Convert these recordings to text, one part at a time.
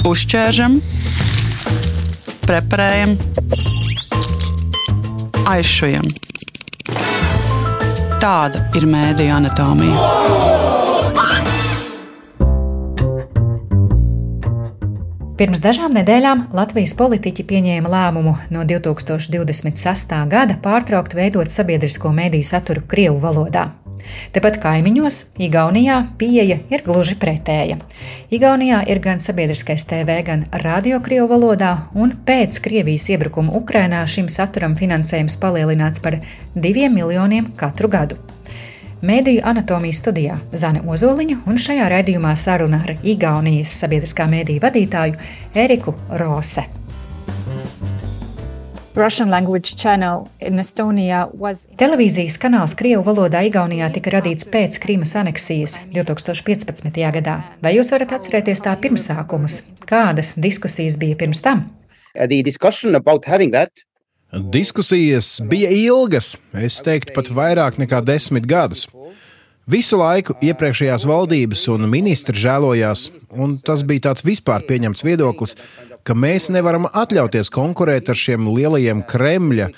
Uzķēršam, preparējam, aizšujam. Tāda ir mēdija anatomija. Pirms dažām nedēļām Latvijas politiķi pieņēma lēmumu no 2026. gada pārtraukt veidot sabiedrisko mediju saturu Krievu valodā. Tepat kaimiņos, Igaunijā, pieeja ir gluži pretēja. Igaunijā ir gan sabiedriskais TV, gan radio krievu valodā, un pēc Krievijas iebrukuma Ukrainā šim saturam finansējums palielināts par diviem miljoniem katru gadu. Mēdīju anatomijas studijā Zane Ozoliņa un šajā raidījumā saruna ar Igaunijas sabiedriskā mēdīju vadītāju Eriku Rose. Was... Televīzijas kanāls Krievu valodā Igaunijā tika radīts pēc Krīmas aneksijas 2015. gadā. Vai jūs varat atcerēties tā pirmsākumus? Kādas diskusijas bija pirms tam? Diskusijas bija ilgas, es teiktu, pat vairāk nekā desmit gadus. Visu laiku iepriekšējās valdības un ministri žēlojās, un tas bija tāds vispār pieņemts viedoklis, ka mēs nevaram atļauties konkurēt ar šiem lielajiem Kremļa,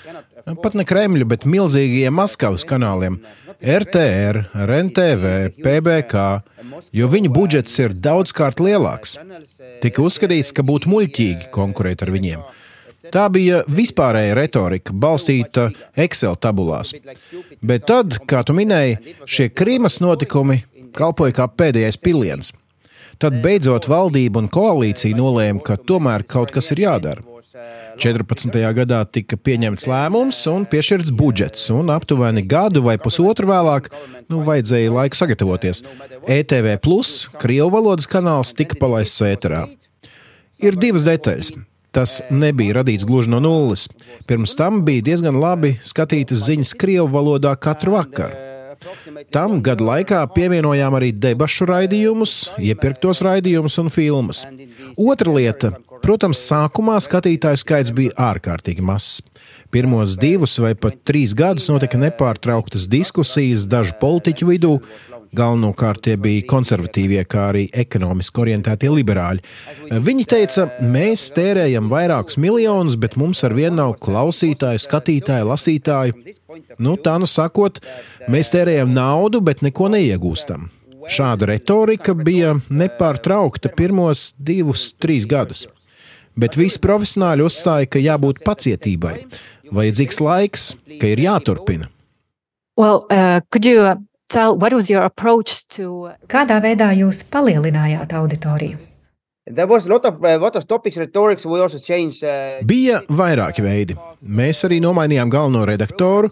pat ne Kremļa, bet milzīgajiem Maskavas kanāliem. RTR, RNTV, PBK, jo viņu budžets ir daudzkārt lielāks. Tika uzskatīts, ka būtu muļķīgi konkurēt ar viņiem. Tā bija vispārēja retorika, balstīta Excel tabulās. Bet tad, kā tu minēji, šie Krīmas notikumi kalpoja kā pēdējais piliens. Tad beidzot valdība un koalīcija nolēma, ka tomēr kaut kas ir jādara. 14. gadā tika pieņemts lēmums un piešķirts budžets, un aptuveni gadu vai pusotru vēlāk nu, vajadzēja laika sagatavoties. ETV, Krievu valodas kanāls, tika palaists ēterā. Ir divas detaļas. Tas nebija radīts gluži no nulles. Pirms tam bija diezgan labi skatītas ziņas Krievu valodā katru vakaru. Tam gadu laikā pievienojām arī debašu raidījumus, iepirktos raidījumus un filmas. Otra lieta Protams, sākumā skatītāju skaits bija ārkārtīgi mazs. Pirmos divus vai pat trīs gadus notika nepārtrauktas diskusijas dažu politiķu vidū. Galvenokārt tie bija konservatīvie, kā arī ekonomiski orientētie liberāļi. Viņi teica, mēs tērējam vairākus miljonus, bet mums ar vienu nav klausītāju, skatītāju, lasītāju. Nu, tā nu sakot, mēs tērējam naudu, bet neko neiegūstam. Šāda retorika bija nepārtraukta pirmos divus, trīs gadus. Bet visi profesionāļi uzstāja, ka jābūt pacietībai, vajadzīgs laiks, ka ir jāturpina. Well, uh, tell, to... Kādā veidā jūs palielinājāt auditoriju? Of, uh, Bija vairāki veidi. Mēs arī nomainījām galveno redaktoru,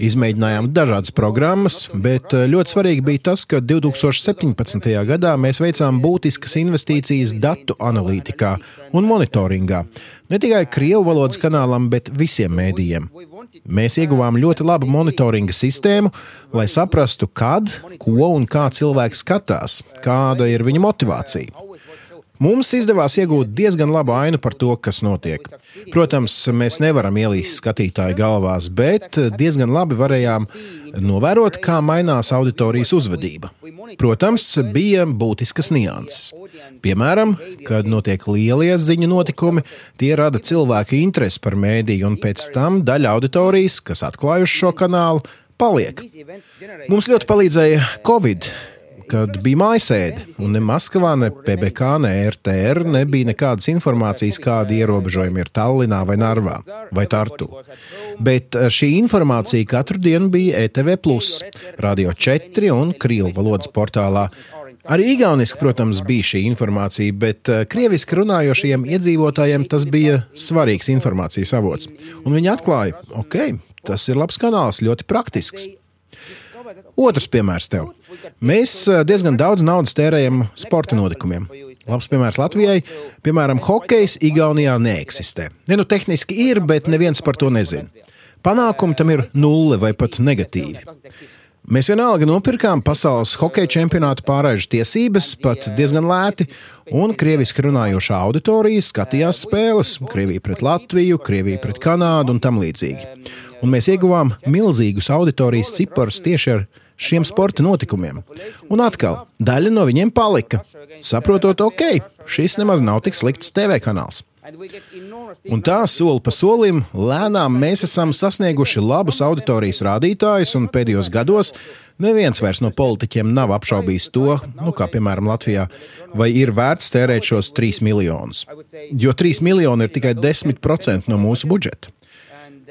Izmēģinājām dažādas programmas, bet eh, ļoti svarīgi bija tas, ka 2017. gadā mēs veicām būtiskas investīcijas datu analītikā un monitoringā. Ne tikai Krievu valodas kanālam, bet visiem mēdījiem. Mēs ieguvām ļoti labu monitoringa sistēmu, lai saprastu, kad, ko un kā cilvēks skatās, kāda ir viņa motivācija. Mums izdevās iegūt diezgan labu ainu par to, kas notiek. Protams, mēs nevaram ielīst skatītāju galvās, bet diezgan labi varējām novērot, kā mainās auditorijas uzvedība. Protams, bija būtiskas nianses. Piemēram, kad notiek lielie ziņu notikumi, tie rada cilvēku interesi par mēdīju, un pēc tam daļa auditorijas, kas atklājuši šo kanālu, paliek. Mums ļoti palīdzēja Covid kad bija mājasēde, un ne Maskavā, ne PBK, ne RTR nebija nekādas informācijas, kādi ierobežojumi ir Tallinā vai Narvā vai Tartu. Bet eh, šī informācija katru dienu bija ETV, Radio 4 un Krievu valodas portālā. Arī Igauniski, protams, bija šī informācija, bet eh, krieviski runājošiem iedzīvotājiem tas bija svarīgs informācijas avots. Un viņi atklāja, ok, tas ir labs kanāls, ļoti praktisks. Otrs piemērs tev. Mēs eh, diezgan daudz naudas tērējam sporta notikumiem. Labs piemērs Latvijai. Piemēram, hokejs Igaunijā neeksistē. Ne, nu, tehniski ir, bet neviens par to nezina. Panākumi tam ir nulle vai pat negatīvi. Mēs vienalga nopirkām pasaules hokeja čempionāta pārēžu tiesības, pat diezgan lēti, un krieviski runājošā auditorija skatījās spēles - Krievija pret Latviju, Krievija pret Kanādu un tam līdzīgi. Un mēs ieguvām milzīgus auditorijas ciparus tieši ar šiem sporta notikumiem. Un atkal, daļa no viņiem palika, saprotot, ok, šis nemaz nav tik slikts TV kanāls. Un tā soli pa solim lēnām mēs esam sasnieguši labus auditorijas rādītājus, un pēdējos gados neviens vairs no politiķiem nav apšaubījis to, nu, kā piemēram Latvijā, vai ir vērts tērēt šos 3 miljonus. Jo 3 miljoni ir tikai 10% no mūsu budžeta.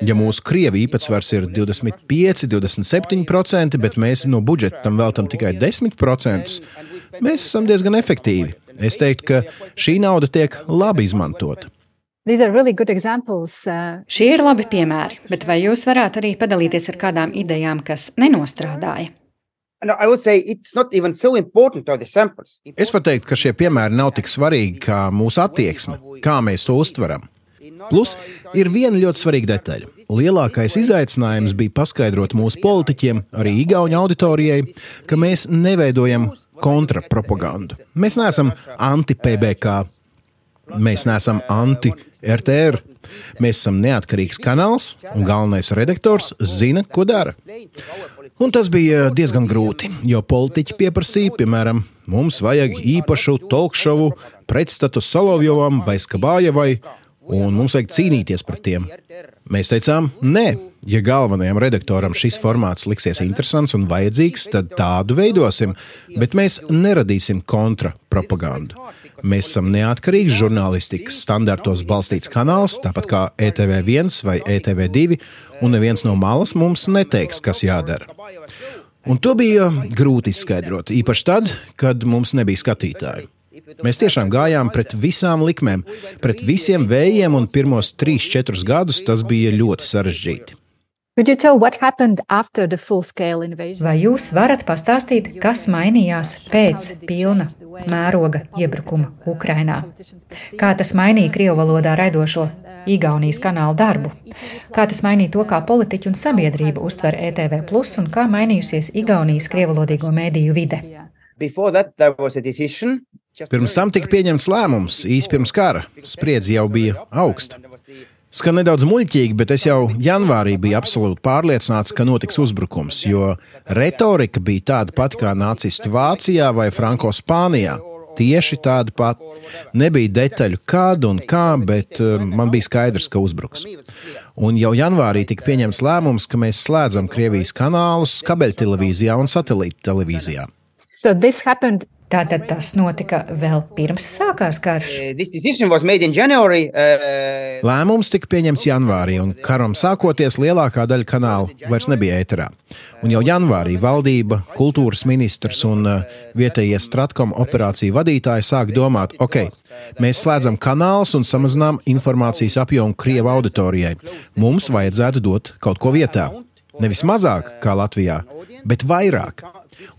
Ja mūsu krievi īpatsvars ir 25, 27%, bet mēs no budžeta tam veltam tikai 10%, mēs esam diezgan efektīvi. Es teiktu, ka šī nauda tiek labi izmantota. Really uh... Šie ir labi piemēri, bet vai jūs varētu arī padalīties ar kādām idejām, kas nenostrādāja? Es pat teiktu, ka šie piemēri nav tik svarīgi kā mūsu attieksme, kā mēs to uztveram. Plus, ir viena ļoti svarīga detaļa. Lielākais izaicinājums bija paskaidrot mūsu politiķiem, arī Igaunijas auditorijai, ka mēs neveidojam kontrapropagandu. Mēs neesam anti-PBK, mēs neesam anti-RTR. Mēs esam neatkarīgs kanāls, un galvenais redaktors zina, ko dara. Un tas bija diezgan grūti, jo politiķi pieprasīja, piemēram, mums vajag īpašu talkšovu pretstatu Solovjovam vai Skabājevai, un mums vajag cīnīties par tiem. Mēs teicām, nē, ja galvenajam redaktoram šis formāts liksies interesants un vajadzīgs, tad tādu veidosim, bet mēs neradīsim kontrapropagandu. Mēs esam neatkarīgs žurnālistikas standartos balstīts kanāls, tāpat kā ETV1 vai ETV2, un neviens no malas mums neteiks, kas jādara. Un to bija grūti izskaidrot, īpaši tad, kad mums nebija skatītāju. Mēs tiešām gājām pret visām likmēm, pret visiem vējiem, un pirmos 3-4 gadus tas bija ļoti sarežģīti. Vai jūs varat pastāstīt, kas mainījās pēc pilna mēroga iebrukuma Ukrainā? Kā tas mainīja Krievu valodā raidošo Igaunijas kanālu darbu? Kā tas mainīja to, kā politiķi un sabiedrība uztver ETV, un kā mainījusies Igaunijas krievalodīgo mēdīju vide? Pirms tam tika pieņemts lēmums īsi pirms kara. Spriedzi jau bija augsta. Skan nedaudz muļķīgi, bet es jau janvārī biju absolūti pārliecināts, ka notiks uzbrukums, jo retorika bija tāda pati kā nacistu Vācijā vai Franko Spānijā. Tieši tāda pati. Nebija detaļu, kad un kā, bet uh, man bija skaidrs, ka uzbruks. Un jau janvārī tika pieņemts lēmums, ka mēs slēdzam Krievijas kanālus kabeļtelevīzijā un satelīta televīzijā. So Tātad tas notika vēl pirms sākās karš. January, uh... Lēmums tika pieņemts janvārī, un karam sākoties lielākā daļa kanālu vairs nebija ēterā. Un jau janvārī valdība, kultūras ministrs un uh, vietējie Stratkom operāciju vadītāji sāk domāt, ok, mēs slēdzam kanālus un samazinām informācijas apjomu Krievu auditorijai. Mums vajadzētu dot kaut ko vietā. Nevis mazāk kā Latvijā, bet vairāk.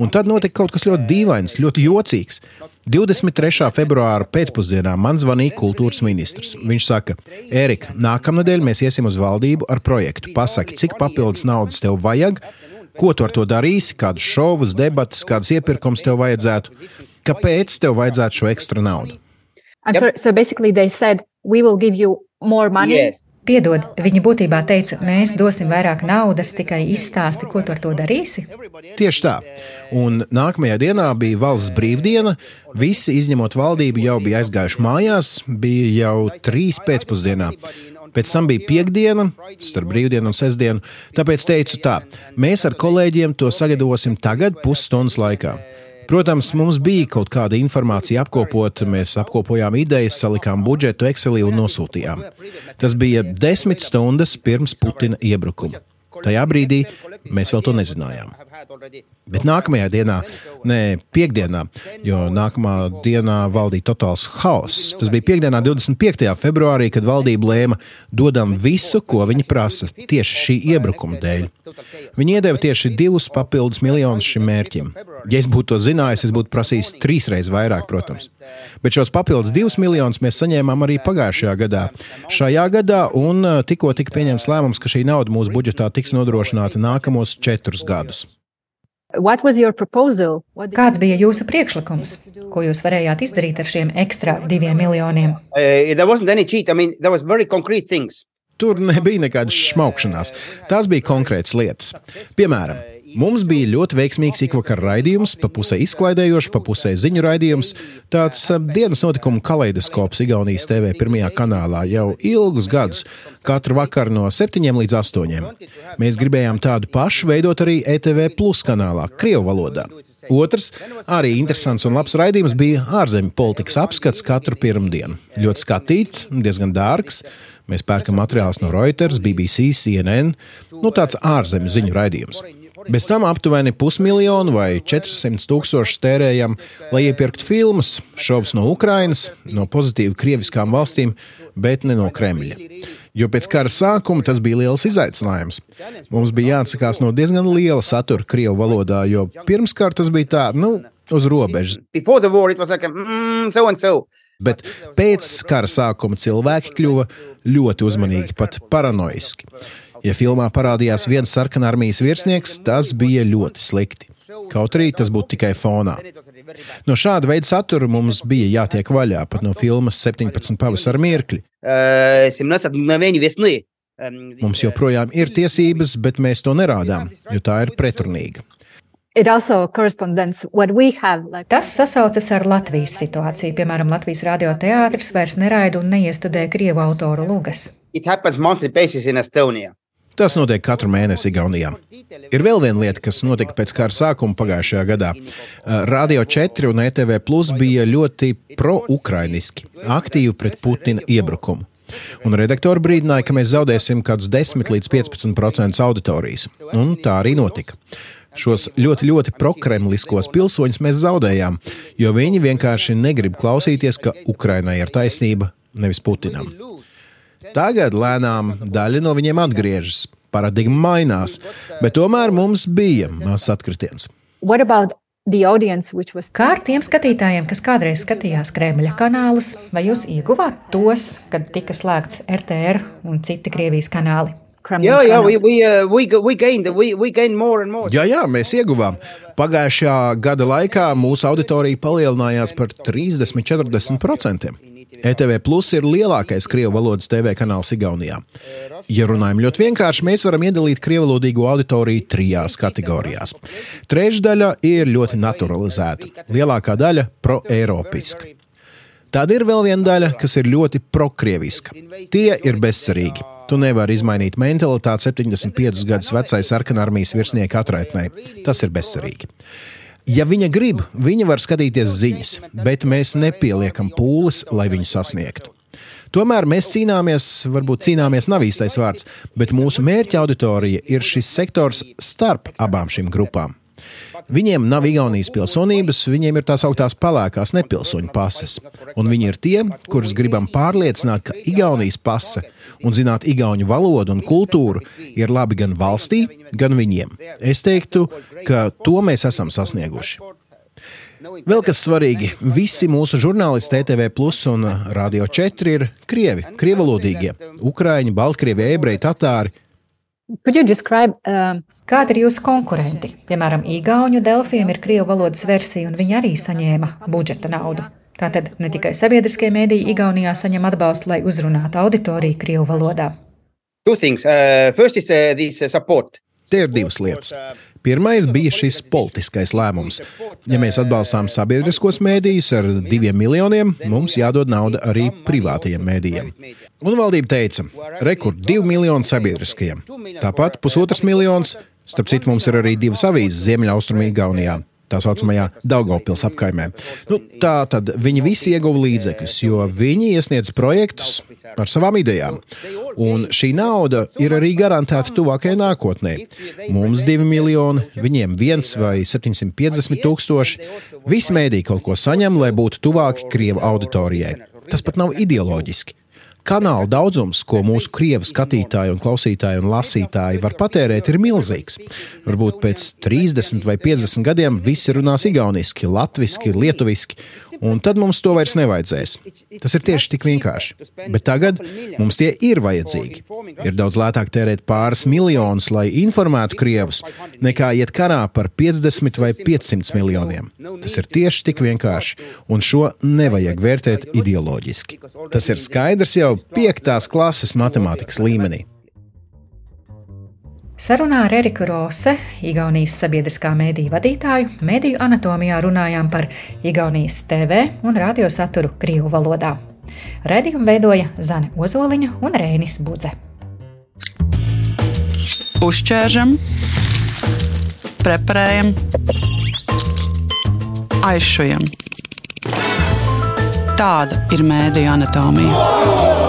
Un tad notika kaut kas ļoti dīvains, ļoti jocīgs. 23. februāra pēcpusdienā man zvanīja kultūras ministrs. Viņš saka, Erika, nākamnedēļ mēs iesim uz valdību ar projektu. Pasaki, cik papildus naudas tev vajag, ko tu ar to darīsi, kādus šovus, debatas, kādas iepirkums tev vajadzētu, kāpēc tev vajadzētu šo ekstra naudu. I'm sorry, so basically they said, we will give you more money. Yes. Piedod, viņi būtībā teica, mēs dosim vairāk naudas, tikai izstāsti, ko tu ar to darīsi. Tieši tā. Un nākamajā dienā bija valsts brīvdiena. Visi, izņemot valdību, jau bija aizgājuši mājās, bija jau trīs pēcpusdienā. Pēc tam bija piekdiena, starp brīvdienu un sestdienu. Tāpēc teicu tā, mēs ar kolēģiem to sagatavosim tagad, pusstundas laikā. Protams, mums bija kaut kāda informācija apkopot, mēs apkopojām idejas, salikām budžetu Excelī un nosūtījām. Tas bija desmit stundas pirms Putina iebrukuma. Tajā brīdī mēs vēl to nezinājām. Bet nākamajā dienā, ne piekdienā, jo nākamā dienā valdīja totāls haoss. Tas bija piekdienā, 25. februārī, kad valdība lēma dodam visu, ko viņi prasa, tieši šī iebrukuma dēļ. Viņi iedeva tieši divus papildus miljonus šim mērķim. Ja es būtu to zinājis, es būtu prasījis trīsreiz vairāk, protams. Bet šos papildus divus miljonus mēs saņēmām arī pagājušajā gadā. Šajā gadā un tikko tika pieņemts lēmums, ka šī nauda mūsu budžetā tiks nodrošināta nākamos četrus gadus. Kāds bija jūsu priekšlikums? Ko jūs varējāt izdarīt ar šiem ekstra diviem miljoniem? I mean, Tur nebija nekādas šmaukšanās. Tās bija konkrētas lietas. Piemēram, Mums bija ļoti veiksmīgs ikvakar raidījums, pa pusē izklaidējošs, pa pusē ziņu raidījums. Tāds eh, dienas notikumu kaleidoskops Igaunijas TV pirmajā kanālā jau ilgus gadus, katru vakaru no 7 līdz 8. Mēs gribējām tādu pašu veidot arī ETV Plus kanālā, Krievu valodā. Otrs, arī interesants un labs raidījums bija ārzemju politikas apskats katru pirmdienu. Ļoti skatīts, diezgan dārgs. Mēs pērkam materiālus no Reuters, BBC, CNN. Nu, tāds ārzemju ziņu raidījums. Bez tam aptuveni pusmiljonu vai 400 tūkstošus tērējam, lai iepirktu filmas, šovus no Ukrainas, no pozitīvi krieviskām valstīm, bet ne no Kremļa. Jo pēc kara sākuma tas bija liels izaicinājums. Mums bija jāatsakās no diezgan liela satura krievu valodā, jo pirms kara tas bija tā, nu, uz robežas. Mm. Bet pēc kara sākuma cilvēki kļuva ļoti uzmanīgi, pat paranoiski. Ja filmā parādījās viens sarkanarmijas virsnieks, tas bija ļoti slikti. Kaut arī tas būtu tikai fonā. No šāda veida satura mums bija jātiek vaļā pat no filmas 17 pavasara mirkļi. Mums joprojām ir tiesības, bet mēs to nerādām, jo tā ir pretrunīga. Tas sasaucas ar Latvijas situāciju. Piemēram, Latvijas radioteātris vairs neraida un neiestudē krievu autoru lugas. Tas notiek katru mēnesi Igaunijā. Ir vēl viena lieta, kas notika pēc kara sākuma pagājušajā gadā. Radio 4 un ETV Plus bija ļoti pro-ukrainiski, aktīvi pret Putina iebrukumu. Un redaktori brīdināja, ka mēs zaudēsim kaut kādus 10 līdz 15% auditorijas. Un tā arī notika. Šos ļoti, ļoti prokremliskos pilsoņus mēs zaudējām, jo viņi vienkārši negrib klausīties, ka Ukrainai ir taisnība, nevis Putinam. Tagad lēnām daļa no viņiem atgriežas, paradigma mainās, bet tomēr mums bija mazs atkritiens. Kā ar tiem skatītājiem, kas kādreiz skatījās Kremļa kanālus, vai jūs ieguvāt tos, kad tika slēgts RTR un citi Krievijas kanāli? Jā, jā, we, we, uh, we, we gained, we, we gained more and more. jā, jā, mēs ieguvām. Pagājušajā gada laikā mūsu auditorija palielinājās par 30-40%. ETV Plus ir lielākais krievu valodas TV kanāls Igaunijā. Ja runājam ļoti vienkārši, mēs varam iedalīt krievalodīgo auditoriju trijās kategorijās. Trešdaļa ir ļoti naturalizēta, lielākā daļa pro-eiropiska. Tad ir vēl viena daļa, kas ir ļoti prokrieviska. Tie ir bezcerīgi. Tu nevari izmainīt mentalitāti 75 gadus vecai sarkanarmijas virsnieka atraitnē. Tas ir bezcerīgi. Ja viņa grib, viņa var skatīties ziņas, bet mēs nepieliekam pūles, lai viņu sasniegtu. Tomēr mēs cīnāmies, varbūt cīnāmies nav īstais vārds, bet mūsu mērķa auditorija ir šis sektors starp abām šīm grupām. Viņiem nav Igaunijas pilsonības, viņiem ir tās augtās pelēkās nepilsoņu pases. Un viņi ir tie, kurus gribam pārliecināt, ka Igaunijas pase un zināt igauņu valodu un kultūru ir labi gan valstī, gan viņiem. Es teiktu, ka to mēs esam sasnieguši. Vēl kas svarīgi, visi mūsu žurnālisti ETV Plus un Radio 4 ir krievi, krievalodīgie - ukrāņi, baltkrievi, ebreji, tatāri. Describe, uh, Kādi ir jūsu konkurenti? Piemēram, Igauniju Delfiem ir krievu valodas versija, un viņi arī saņēma budžeta naudu. Tātad ne tikai sabiedriskie mēdīji Igaunijā saņem atbalstu, lai uzrunātu auditoriju krievu valodā. Uh, uh, uh, Te ir divas lietas. Pirmais bija šis politiskais lēmums. Ja mēs atbalstām sabiedriskos mēdījus ar diviem miljoniem, mums jādod nauda arī privātajiem mēdījiem. Un valdība teica, rekord divi miljoni sabiedriskajiem. Tāpat pusotrs miljons, starp citu, mums ir arī divas avīzes Ziemeļaustrumī Gaunijā tā saucamajā Daugopils apkaimē. Nu, tā tad viņi visi ieguva līdzekļus, jo viņi iesniedz projektus ar savām idejām. Un šī nauda ir arī garantēta tuvākajai nākotnē. Mums divi miljoni, viņiem viens vai 750 tūkstoši. Visi mēdī kaut ko saņem, lai būtu tuvāki Krievu auditorijai. Tas pat nav ideoloģiski. Kanāla daudzums, ko mūsu krievu skatītāji, un klausītāji un lasītāji var patērēt, ir milzīgs. Varbūt pēc 30 vai 50 gadiem visi runās igauniski, latviski, lietuviski, un tad mums to vairs nevajadzēs. Tas ir tieši tik vienkārši. Bet tagad mums tie ir vajadzīgi. Ir daudz lētāk tērēt pāris miljonus, lai informētu krievus, nekā iet karā par 50 vai 500 miljoniem. Tas ir tieši tik vienkārši, un šo nevajag vērtēt ideoloģiski. Tas ir skaidrs jau piektās klases matemātikas līmenī. Sarunā ar Eriku Rose, Igaunijas sabiedriskā mēdīņu vadītāju, mediju anatomijā runājām par Igaunijas TV un radiosaturu Krievu valodā. Redījumu veidoja Zane Ozoliņa un Rēnis Budze. Uzķēršam, preparējam, aizšujam. Tāda ir mēdīņu anatomija.